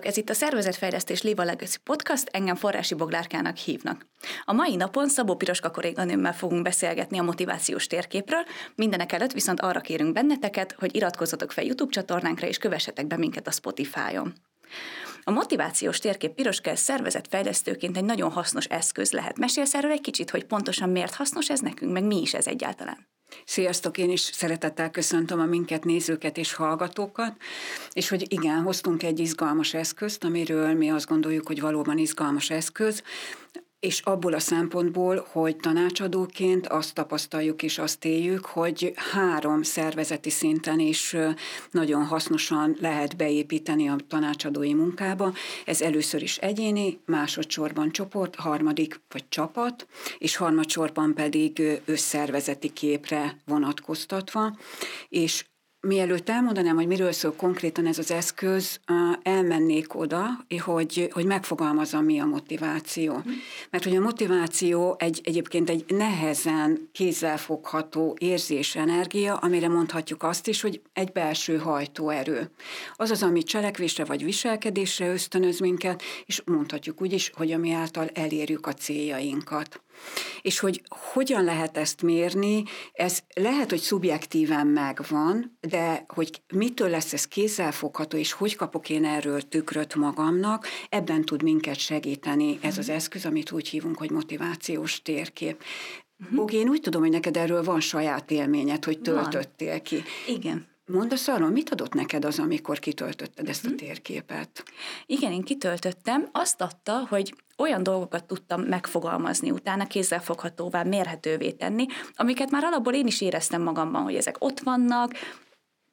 Sziasztok! Ez itt a Szervezetfejlesztés Liva Legacy Podcast, engem Forrási Boglárkának hívnak. A mai napon Szabó Piroska kolléganőmmel fogunk beszélgetni a motivációs térképről, mindenek előtt viszont arra kérünk benneteket, hogy iratkozzatok fel YouTube csatornánkra és kövessetek be minket a Spotify-on. A motivációs térkép Piroska szervezetfejlesztőként egy nagyon hasznos eszköz lehet. Mesélsz erről egy kicsit, hogy pontosan miért hasznos ez nekünk, meg mi is ez egyáltalán? Sziasztok, én is szeretettel köszöntöm a minket nézőket és hallgatókat, és hogy igen, hoztunk egy izgalmas eszközt, amiről mi azt gondoljuk, hogy valóban izgalmas eszköz, és abból a szempontból, hogy tanácsadóként azt tapasztaljuk és azt éljük, hogy három szervezeti szinten is nagyon hasznosan lehet beépíteni a tanácsadói munkába. Ez először is egyéni, másodszorban csoport, harmadik vagy csapat, és harmadsorban pedig összszervezeti képre vonatkoztatva, és Mielőtt elmondanám, hogy miről szól konkrétan ez az eszköz, elmennék oda, hogy, hogy megfogalmazom, mi a motiváció. Mhm. Mert hogy a motiváció egy, egyébként egy nehezen kézzelfogható érzés energia, amire mondhatjuk azt is, hogy egy belső hajtóerő. Az az, ami cselekvésre vagy viselkedésre ösztönöz minket, és mondhatjuk úgy is, hogy ami által elérjük a céljainkat. És hogy hogyan lehet ezt mérni, ez lehet, hogy szubjektíven megvan, de hogy mitől lesz ez kézzelfogható, és hogy kapok én erről tükröt magamnak, ebben tud minket segíteni ez az eszköz, amit úgy hívunk, hogy motivációs térkép. Uh-huh. Bogi, én úgy tudom, hogy neked erről van saját élményed, hogy töltöttél van. ki. Igen. Mondasz arról, mit adott neked az, amikor kitöltötted ezt a mhm. térképet? Igen, én kitöltöttem. Azt adta, hogy olyan dolgokat tudtam megfogalmazni utána, kézzelfoghatóvá, mérhetővé tenni, amiket már alapból én is éreztem magamban, hogy ezek ott vannak,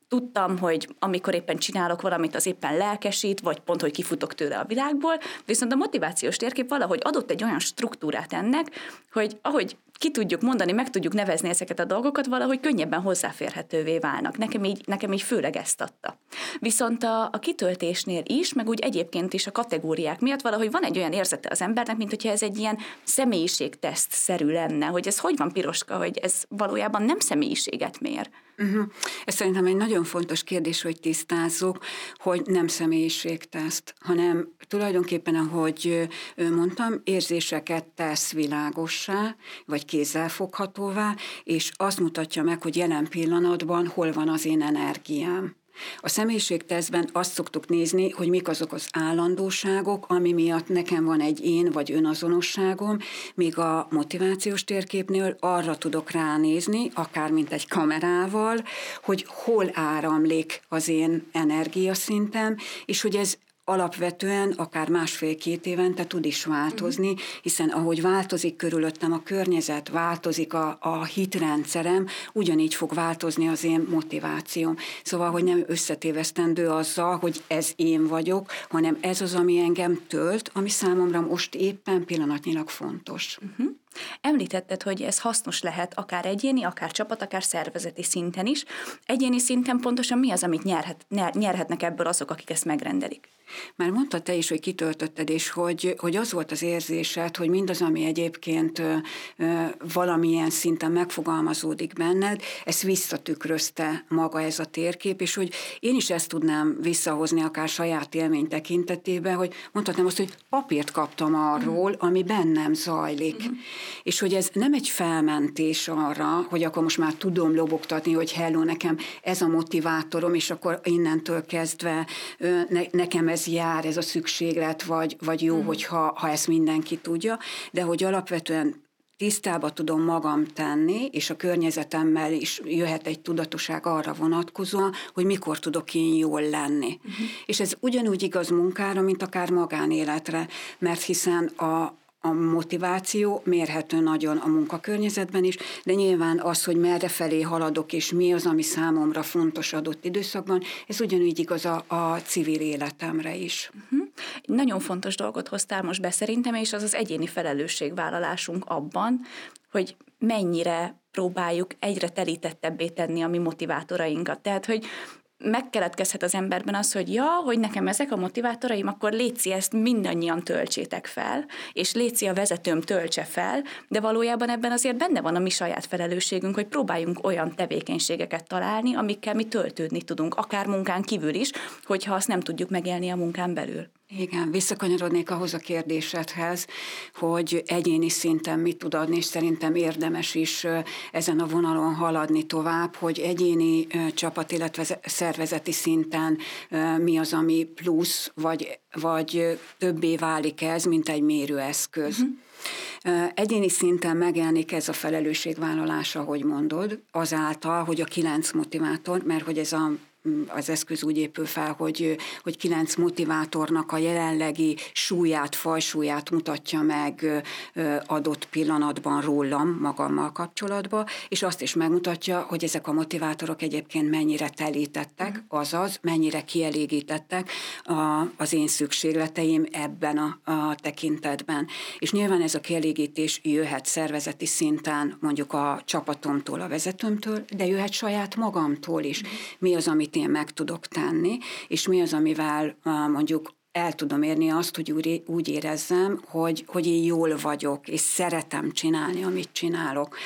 tudtam, hogy amikor éppen csinálok valamit, az éppen lelkesít, vagy pont, hogy kifutok tőle a világból, viszont a motivációs térkép valahogy adott egy olyan struktúrát ennek, hogy ahogy ki tudjuk mondani, meg tudjuk nevezni ezeket a dolgokat, valahogy könnyebben hozzáférhetővé válnak. Nekem így, nekem így főleg ezt adta. Viszont a, a kitöltésnél is, meg úgy egyébként is a kategóriák miatt valahogy van egy olyan érzete az embernek, mint hogyha ez egy ilyen személyiségteszt-szerű lenne, hogy ez hogy van piroska, hogy ez valójában nem személyiséget mér. Uh-huh. Ez szerintem egy nagyon fontos kérdés, hogy tisztázzuk, hogy nem személyiségteszt, hanem tulajdonképpen, ahogy mondtam, érzéseket tesz világossá, vagy kézzelfoghatóvá, és azt mutatja meg, hogy jelen pillanatban hol van az én energiám. A személyiségtesztben azt szoktuk nézni, hogy mik azok az állandóságok, ami miatt nekem van egy én vagy önazonosságom, míg a motivációs térképnél arra tudok ránézni, akár mint egy kamerával, hogy hol áramlik az én energiaszintem, és hogy ez alapvetően akár másfél-két évente tud is változni, hiszen ahogy változik körülöttem a környezet, változik a, a hitrendszerem, ugyanígy fog változni az én motivációm. Szóval, hogy nem összetévesztendő azzal, hogy ez én vagyok, hanem ez az, ami engem tölt, ami számomra most éppen pillanatnyilag fontos. Uh-huh. Említetted, hogy ez hasznos lehet akár egyéni, akár csapat, akár szervezeti szinten is. Egyéni szinten pontosan mi az, amit nyerhet, nyerhetnek ebből azok, akik ezt megrendelik? Már mondtad te is, hogy kitöltötted, és hogy, hogy az volt az érzésed, hogy mindaz, ami egyébként valamilyen szinten megfogalmazódik benned, ezt visszatükrözte maga ez a térkép, és hogy én is ezt tudnám visszahozni akár saját élmény tekintetében, hogy mondhatnám azt, hogy papírt kaptam arról, ami bennem zajlik. Mm-hmm. És hogy ez nem egy felmentés arra, hogy akkor most már tudom lobogtatni, hogy hello, nekem ez a motivátorom, és akkor innentől kezdve ne, nekem ez jár, ez a szükséglet, vagy, vagy jó, mm. hogyha ha ezt mindenki tudja, de hogy alapvetően tisztába tudom magam tenni, és a környezetemmel is jöhet egy tudatoság arra vonatkozóan, hogy mikor tudok én jól lenni. Uh-huh. És ez ugyanúgy igaz munkára, mint akár magánéletre, mert hiszen a, a motiváció mérhető nagyon a munkakörnyezetben is, de nyilván az, hogy merre felé haladok, és mi az, ami számomra fontos adott időszakban, ez ugyanúgy igaz a, a civil életemre is. Uh-huh. Nagyon fontos dolgot hoztál most be szerintem, és az az egyéni felelősségvállalásunk abban, hogy mennyire próbáljuk egyre telítettebbé tenni a mi motivátorainkat. Tehát, hogy megkeletkezhet az emberben az, hogy ja, hogy nekem ezek a motivátoraim, akkor léci ezt mindannyian töltsétek fel, és léci a vezetőm töltse fel, de valójában ebben azért benne van a mi saját felelősségünk, hogy próbáljunk olyan tevékenységeket találni, amikkel mi töltődni tudunk, akár munkán kívül is, hogyha azt nem tudjuk megélni a munkán belül. Igen, visszakanyarodnék ahhoz a kérdésedhez, hogy egyéni szinten mit tud adni, és szerintem érdemes is ezen a vonalon haladni tovább, hogy egyéni csapat, illetve szervezeti szinten mi az, ami plusz, vagy, vagy többé válik ez, mint egy mérőeszköz. Uh-huh. Egyéni szinten megjelenik ez a felelősségvállalás, ahogy mondod, azáltal, hogy a kilenc motivátor, mert hogy ez a az eszköz úgy épül fel, hogy, hogy kilenc motivátornak a jelenlegi súlyát, fajsúlyát mutatja meg adott pillanatban rólam, magammal kapcsolatban, és azt is megmutatja, hogy ezek a motivátorok egyébként mennyire telítettek, mm. azaz mennyire kielégítettek a, az én szükségleteim ebben a, a tekintetben. És nyilván ez a kielégítés jöhet szervezeti szinten, mondjuk a csapatomtól, a vezetőmtől, de jöhet saját magamtól is. Mm. Mi az, amit én meg tudok tenni, és mi az, amivel mondjuk el tudom érni azt, hogy úgy, érezzem, hogy, hogy én jól vagyok, és szeretem csinálni, amit csinálok.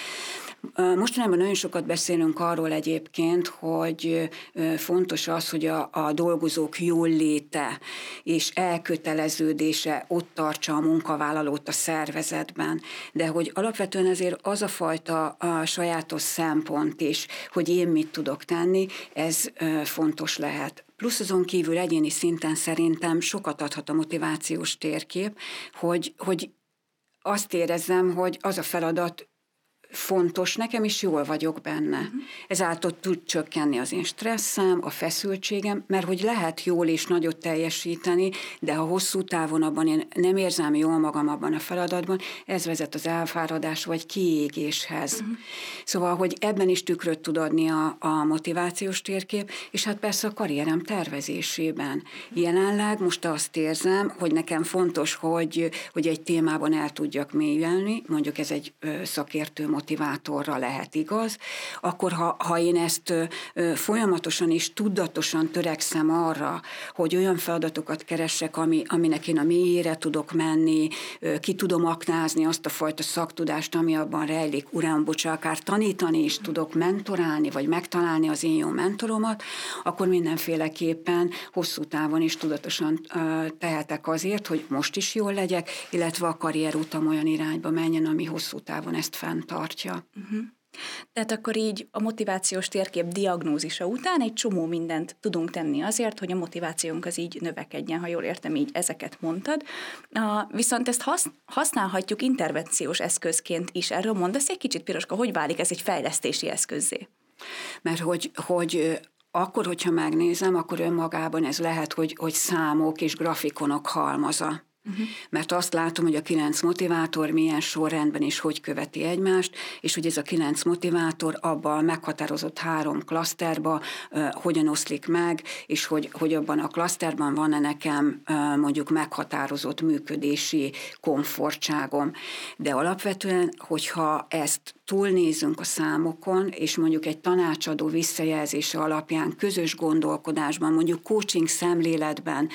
Mostanában nagyon sokat beszélünk arról egyébként, hogy fontos az, hogy a, a dolgozók jól léte és elköteleződése ott tartsa a munkavállalót a szervezetben. De hogy alapvetően ezért az a fajta a sajátos szempont is, hogy én mit tudok tenni, ez fontos lehet. Plusz azon kívül egyéni szinten szerintem sokat adhat a motivációs térkép, hogy, hogy azt érezzem, hogy az a feladat fontos nekem, és jól vagyok benne. Uh-huh. Ezáltal tud csökkenni az én stresszem, a feszültségem, mert hogy lehet jól és nagyot teljesíteni, de ha hosszú távon abban én nem érzem jól magam abban a feladatban, ez vezet az elfáradás vagy kiégéshez. Uh-huh. Szóval, hogy ebben is tükröt tud adni a, a motivációs térkép, és hát persze a karrierem tervezésében. Jelenleg most azt érzem, hogy nekem fontos, hogy, hogy egy témában el tudjak mélyülni, mondjuk ez egy szakértő motivátorra lehet igaz, akkor ha, ha én ezt folyamatosan és tudatosan törekszem arra, hogy olyan feladatokat keressek, ami, aminek én a mélyére tudok menni, ki tudom aknázni azt a fajta szaktudást, ami abban rejlik, uram, bocsa, akár tanítani is tudok, mentorálni, vagy megtalálni az én jó mentoromat, akkor mindenféleképpen hosszú távon is tudatosan tehetek azért, hogy most is jól legyek, illetve a karrierutam olyan irányba menjen, ami hosszú távon ezt fenntart tartja. Uh-huh. Tehát akkor így a motivációs térkép diagnózisa után egy csomó mindent tudunk tenni azért, hogy a motivációnk az így növekedjen, ha jól értem, így ezeket mondtad. Uh, viszont ezt hasz, használhatjuk intervenciós eszközként is. Erről mondasz egy kicsit, Piroska, hogy válik ez egy fejlesztési eszközzé? Mert hogy, hogy akkor, hogyha megnézem, akkor önmagában ez lehet, hogy, hogy számok és grafikonok halmaza. Uh-huh. Mert azt látom, hogy a kilenc motivátor milyen sorrendben és hogy követi egymást, és hogy ez a kilenc motivátor abban a meghatározott három klaszterba uh, hogyan oszlik meg, és hogy, hogy abban a klaszterban van-e nekem uh, mondjuk meghatározott működési komfortságom. De alapvetően, hogyha ezt túlnézünk a számokon, és mondjuk egy tanácsadó visszajelzése alapján közös gondolkodásban, mondjuk coaching szemléletben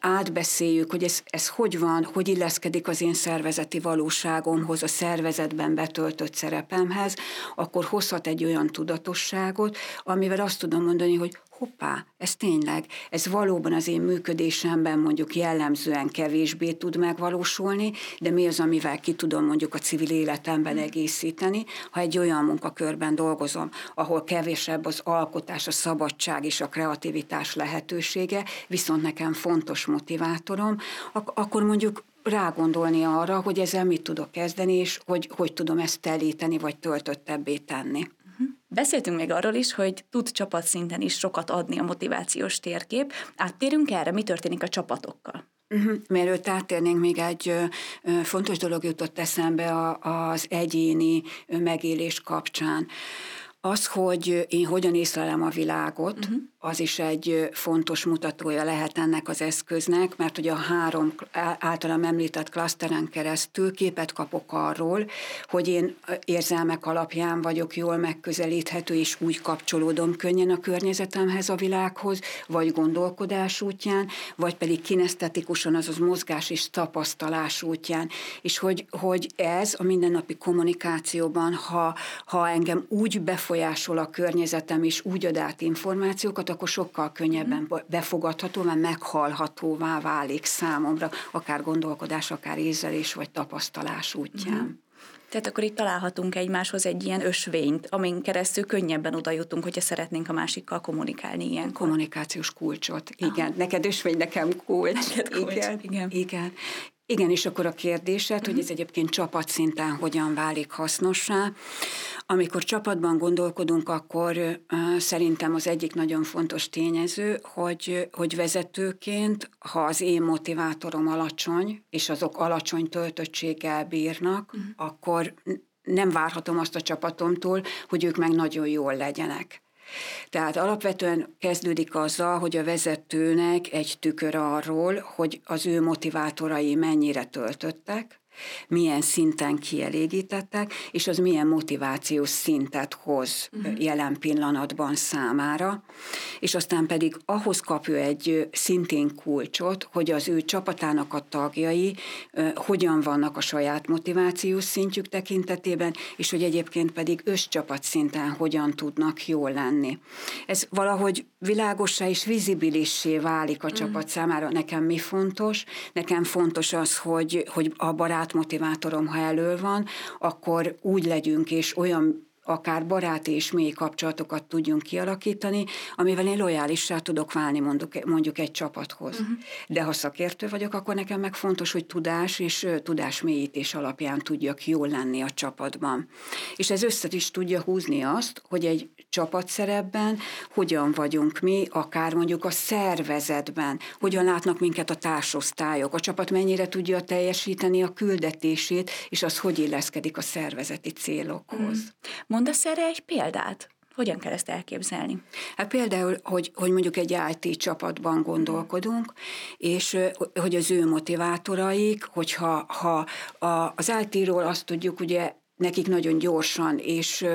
átbeszéljük, hogy ez, ez hogy van, hogy illeszkedik az én szervezeti valóságomhoz, a szervezetben betöltött szerepemhez, akkor hozhat egy olyan tudatosságot, amivel azt tudom mondani, hogy hoppá, ez tényleg, ez valóban az én működésemben mondjuk jellemzően kevésbé tud megvalósulni, de mi az, amivel ki tudom mondjuk a civil életemben egészíteni, ha egy olyan munkakörben dolgozom, ahol kevésebb az alkotás, a szabadság és a kreativitás lehetősége, viszont nekem fontos motivátorom, ak- akkor mondjuk rágondolni arra, hogy ezzel mit tudok kezdeni, és hogy, hogy tudom ezt telíteni, vagy töltöttebbé tenni. Beszéltünk még arról is, hogy tud csapatszinten is sokat adni a motivációs térkép. Áttérünk erre, mi történik a csapatokkal? Uh-huh. Mielőtt áttérnénk, még egy fontos dolog jutott eszembe az egyéni megélés kapcsán. Az, hogy én hogyan észlelem a világot, uh-huh. az is egy fontos mutatója lehet ennek az eszköznek, mert ugye a három általam említett klaszteren keresztül képet kapok arról, hogy én érzelmek alapján vagyok jól megközelíthető, és úgy kapcsolódom könnyen a környezetemhez, a világhoz, vagy gondolkodás útján, vagy pedig kinesztetikusan, azaz mozgás és tapasztalás útján. És hogy, hogy ez a mindennapi kommunikációban, ha, ha engem úgy befolyásol a környezetem, és úgy ad át információkat, akkor sokkal könnyebben mhm. befogadhatóvá, meghallhatóvá válik számomra, akár gondolkodás, akár ézelés, vagy tapasztalás útján. Mm. Tehát akkor itt találhatunk egymáshoz egy ilyen ösvényt, amin keresztül könnyebben oda jutunk, hogyha szeretnénk a másikkal kommunikálni ilyen. Kommunikációs kulcsot, igen. Aha. Neked ösvény, nekem kulcs. Neked kulcs. Igen. igen. igen. Igen, és akkor a kérdésed, hogy mhm. ez egyébként csapatszinten hogyan válik hasznossá. Amikor csapatban gondolkodunk, akkor szerintem az egyik nagyon fontos tényező, hogy, hogy vezetőként, ha az én motivátorom alacsony, és azok alacsony töltöttséggel bírnak, uh-huh. akkor nem várhatom azt a csapatomtól, hogy ők meg nagyon jól legyenek. Tehát alapvetően kezdődik azzal, hogy a vezetőnek egy tükör arról, hogy az ő motivátorai mennyire töltöttek, milyen szinten kielégítettek, és az milyen motivációs szintet hoz uh-huh. jelen pillanatban számára, és aztán pedig ahhoz kap ő egy szintén kulcsot, hogy az ő csapatának a tagjai hogyan vannak a saját motivációs szintjük tekintetében, és hogy egyébként pedig összcsapat szinten hogyan tudnak jól lenni. Ez valahogy világossá és vizibilissé válik a uh-huh. csapat számára. Nekem mi fontos? Nekem fontos az, hogy, hogy a barát motivátorom, ha elő van, akkor úgy legyünk, és olyan akár baráti és mély kapcsolatokat tudjunk kialakítani, amivel én lojálissá tudok válni mondjuk, mondjuk egy csapathoz. Uh-huh. De ha szakértő vagyok, akkor nekem meg fontos, hogy tudás és tudásmélyítés alapján tudjak jól lenni a csapatban. És ez össze is tudja húzni azt, hogy egy csapatszerepben hogyan vagyunk mi, akár mondjuk a szervezetben, hogyan látnak minket a társosztályok, a csapat mennyire tudja teljesíteni a küldetését, és az hogy illeszkedik a szervezeti célokhoz. Uh-huh. Mondasz erre egy példát? Hogyan kell ezt elképzelni? Hát például, hogy, hogy mondjuk egy IT csapatban gondolkodunk, és hogy az ő motivátoraik, hogyha ha a, az IT-ról azt tudjuk ugye nekik nagyon gyorsan és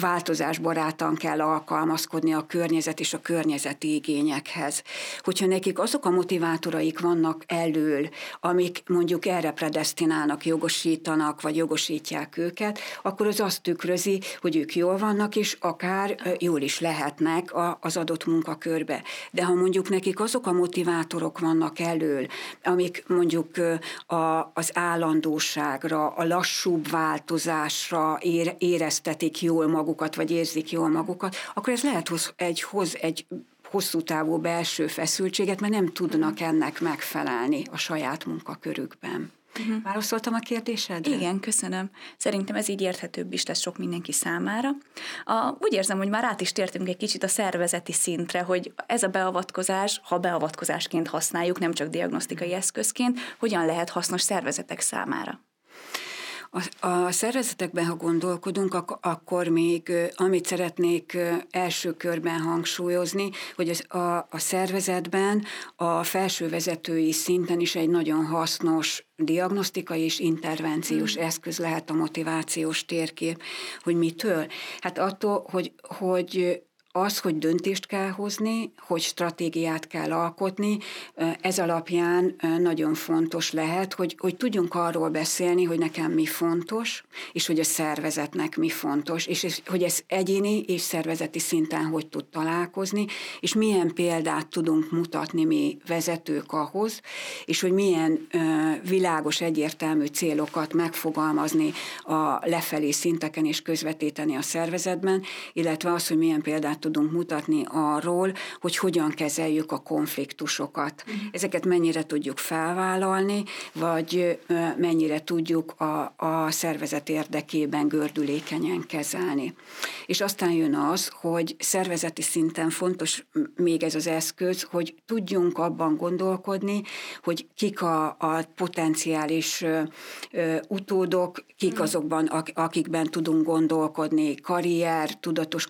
változásbarátan kell alkalmazkodni a környezet és a környezeti igényekhez. Hogyha nekik azok a motivátoraik vannak elől, amik mondjuk erre predestinálnak, jogosítanak, vagy jogosítják őket, akkor az azt tükrözi, hogy ők jól vannak, és akár jól is lehetnek az adott munkakörbe. De ha mondjuk nekik azok a motivátorok vannak elől, amik mondjuk az állandóságra, a lassúbb változásra, változásra éreztetik jól magukat, vagy érzik jól magukat, akkor ez lehet hoz egy, hoz egy hosszú távú belső feszültséget, mert nem tudnak ennek megfelelni a saját munkakörükben. Uh-huh. Válaszoltam a kérdésedre? Igen, köszönöm. Szerintem ez így érthetőbb is lesz sok mindenki számára. A, úgy érzem, hogy már át is tértünk egy kicsit a szervezeti szintre, hogy ez a beavatkozás, ha beavatkozásként használjuk, nem csak diagnosztikai eszközként, hogyan lehet hasznos szervezetek számára. A, a szervezetekben, ha gondolkodunk, ak- akkor még amit szeretnék első körben hangsúlyozni, hogy az, a, a szervezetben a felső vezetői szinten is egy nagyon hasznos diagnosztikai és intervenciós mm. eszköz lehet a motivációs térkép, hogy mitől? Hát attól, hogy, hogy az, hogy döntést kell hozni, hogy stratégiát kell alkotni, ez alapján nagyon fontos lehet, hogy, hogy tudjunk arról beszélni, hogy nekem mi fontos, és hogy a szervezetnek mi fontos, és hogy ez egyéni és szervezeti szinten hogy tud találkozni, és milyen példát tudunk mutatni mi vezetők ahhoz, és hogy milyen világos, egyértelmű célokat megfogalmazni a lefelé szinteken és közvetíteni a szervezetben, illetve az, hogy milyen példát tudunk mutatni arról, hogy hogyan kezeljük a konfliktusokat. Uh-huh. Ezeket mennyire tudjuk felvállalni, vagy mennyire tudjuk a, a szervezet érdekében gördülékenyen kezelni. És aztán jön az, hogy szervezeti szinten fontos még ez az eszköz, hogy tudjunk abban gondolkodni, hogy kik a, a potenciális ö, ö, utódok, kik mhm. azokban, akikben tudunk gondolkodni, karrier, tudatos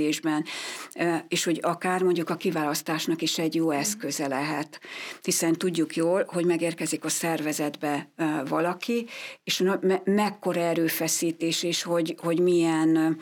karriertervezésben, és hogy akár mondjuk a kiválasztásnak is egy jó mhm. eszköze lehet. Hiszen tudjuk jól, hogy megérkezik a szervezetbe valaki, és mekkora erőfeszítés, és hogy, hogy milyen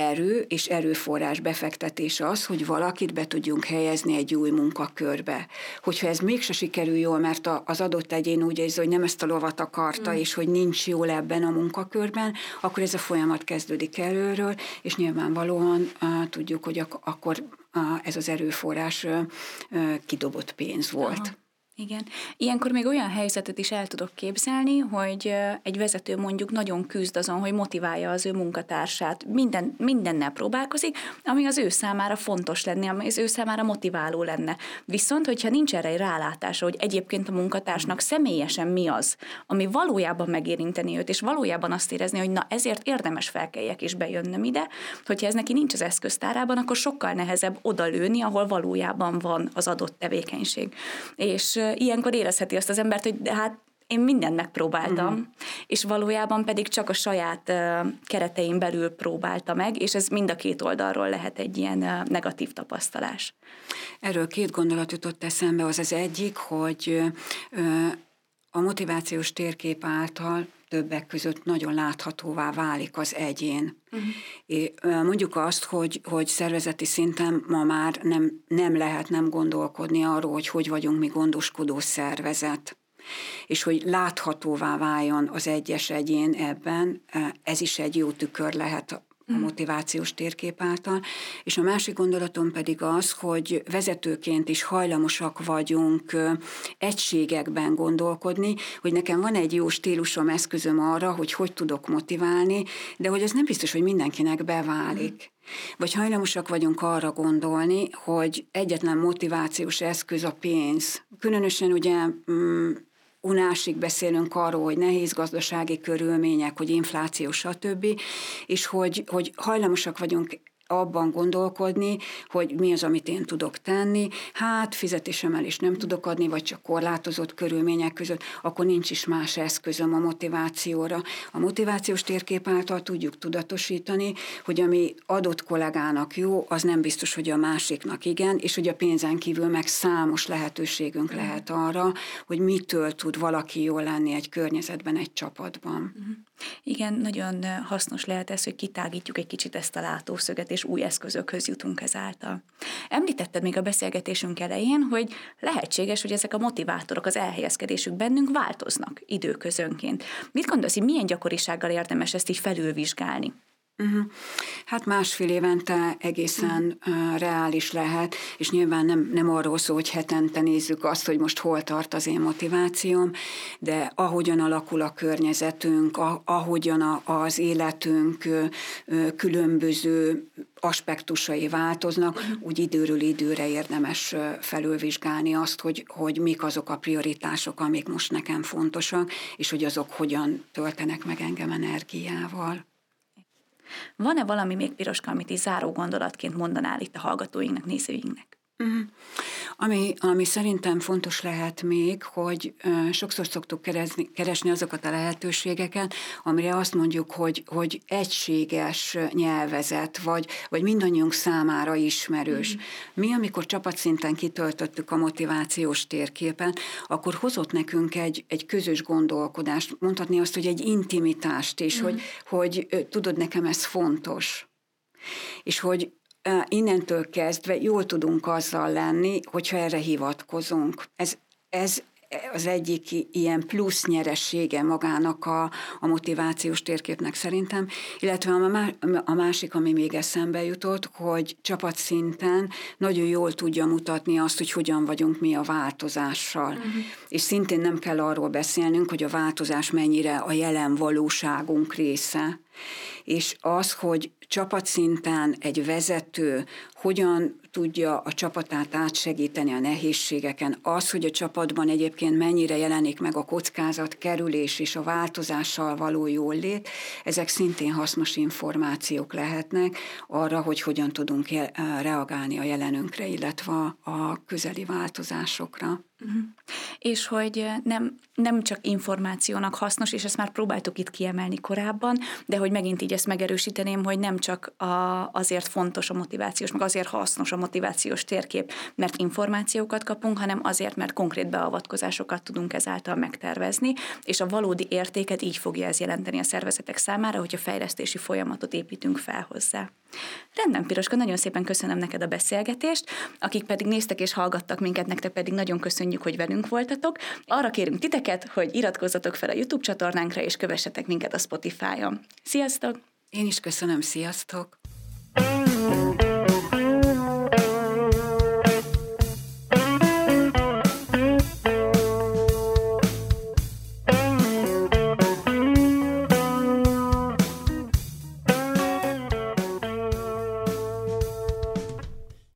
erő és erőforrás befektetés az, hogy valakit be tudjunk helyezni egy új munkakörbe. Hogyha ez mégse sikerül jól, mert az adott egyén úgy érzi, hogy nem ezt a lovat akarta, mm. és hogy nincs jól ebben a munkakörben, akkor ez a folyamat kezdődik előről, és nyilvánvalóan uh, tudjuk, hogy ak- akkor uh, ez az erőforrás uh, kidobott pénz volt. Aha. Igen. Ilyenkor még olyan helyzetet is el tudok képzelni, hogy egy vezető mondjuk nagyon küzd azon, hogy motiválja az ő munkatársát. Minden, mindennel próbálkozik, ami az ő számára fontos lenne, ami az ő számára motiváló lenne. Viszont, hogyha nincs erre egy rálátása, hogy egyébként a munkatársnak személyesen mi az, ami valójában megérinteni őt, és valójában azt érezni, hogy na ezért érdemes felkeljek és bejönnöm ide, hogyha ez neki nincs az eszköztárában, akkor sokkal nehezebb odalőni, ahol valójában van az adott tevékenység. És ilyenkor érezheti azt az embert, hogy de hát én mindent megpróbáltam, uh-huh. és valójában pedig csak a saját uh, keretein belül próbálta meg, és ez mind a két oldalról lehet egy ilyen uh, negatív tapasztalás. Erről két gondolat jutott eszembe, az az egyik, hogy uh, a motivációs térkép által többek között nagyon láthatóvá válik az egyén. Uh-huh. Mondjuk azt, hogy, hogy szervezeti szinten ma már nem, nem lehet nem gondolkodni arról, hogy hogy vagyunk mi gondoskodó szervezet és hogy láthatóvá váljon az egyes egyén ebben, ez is egy jó tükör lehet a mm. motivációs térkép által. És a másik gondolatom pedig az, hogy vezetőként is hajlamosak vagyunk egységekben gondolkodni, hogy nekem van egy jó stílusom, eszközöm arra, hogy hogy tudok motiválni, de hogy ez nem biztos, hogy mindenkinek beválik. Mm. Vagy hajlamosak vagyunk arra gondolni, hogy egyetlen motivációs eszköz a pénz. Különösen ugye mm, unásig beszélünk arról, hogy nehéz gazdasági körülmények, hogy infláció, stb., és hogy, hogy hajlamosak vagyunk abban gondolkodni, hogy mi az, amit én tudok tenni, hát fizetésemelést nem tudok adni, vagy csak korlátozott körülmények között, akkor nincs is más eszközöm a motivációra. A motivációs térkép által tudjuk tudatosítani, hogy ami adott kollégának jó, az nem biztos, hogy a másiknak igen, és hogy a pénzen kívül meg számos lehetőségünk lehet arra, hogy mitől tud valaki jól lenni egy környezetben, egy csapatban. Uh-huh. Igen, nagyon hasznos lehet ez, hogy kitágítjuk egy kicsit ezt a látószöget, és új eszközökhöz jutunk ezáltal. Említetted még a beszélgetésünk elején, hogy lehetséges, hogy ezek a motivátorok az elhelyezkedésük bennünk változnak időközönként. Mit gondolsz, hogy milyen gyakorisággal érdemes ezt így felülvizsgálni? Uh-huh. Hát másfél évente egészen uh, reális lehet, és nyilván nem, nem arról szól, hogy hetente nézzük azt, hogy most hol tart az én motivációm, de ahogyan alakul a környezetünk, a, ahogyan a, az életünk uh, különböző aspektusai változnak, uh-huh. úgy időről időre érdemes felülvizsgálni azt, hogy, hogy mik azok a prioritások, amik most nekem fontosak, és hogy azok hogyan töltenek meg engem energiával. Van-e valami még piroska, amit is záró gondolatként mondanál itt a hallgatóinknak, nézőinknek? Uh-huh. Ami, ami szerintem fontos lehet még, hogy uh, sokszor szoktuk keresni, keresni azokat a lehetőségeket, amire azt mondjuk, hogy, hogy egységes nyelvezet, vagy, vagy mindannyiunk számára ismerős. Uh-huh. Mi, amikor csapatszinten kitöltöttük a motivációs térképen, akkor hozott nekünk egy, egy közös gondolkodást, mondhatni azt, hogy egy intimitást is, uh-huh. hogy, hogy tudod, nekem ez fontos. És hogy innentől kezdve jól tudunk azzal lenni, hogyha erre hivatkozunk. Ez, ez az egyik ilyen plusz nyeressége magának a, a motivációs térképnek szerintem, illetve a másik, ami még eszembe jutott, hogy csapatszinten nagyon jól tudja mutatni azt, hogy hogyan vagyunk mi a változással. Uh-huh. És szintén nem kell arról beszélnünk, hogy a változás mennyire a jelen valóságunk része, és az, hogy csapatszinten egy vezető hogyan tudja a csapatát átsegíteni a nehézségeken, az, hogy a csapatban egyébként mennyire jelenik meg a kockázat kerülés és a változással való jólét, ezek szintén hasznos információk lehetnek arra, hogy hogyan tudunk reagálni a jelenünkre, illetve a közeli változásokra. Uh-huh. És hogy nem, nem csak információnak hasznos, és ezt már próbáltuk itt kiemelni korábban, de hogy megint így ezt megerősíteném, hogy nem csak a, azért fontos a motivációs, meg azért hasznos a motivációs térkép, mert információkat kapunk, hanem azért, mert konkrét beavatkozásokat tudunk ezáltal megtervezni, és a valódi értéket így fogja ez jelenteni a szervezetek számára, hogy a fejlesztési folyamatot építünk fel hozzá. Rendben, Piroska, nagyon szépen köszönöm neked a beszélgetést, akik pedig néztek és hallgattak minket, nektek pedig nagyon köszönjük, hogy velünk velünk voltatok. Arra kérünk titeket, hogy iratkozzatok fel a YouTube csatornánkra, és kövessetek minket a Spotify-on. Sziasztok! Én is köszönöm, sziasztok! thank you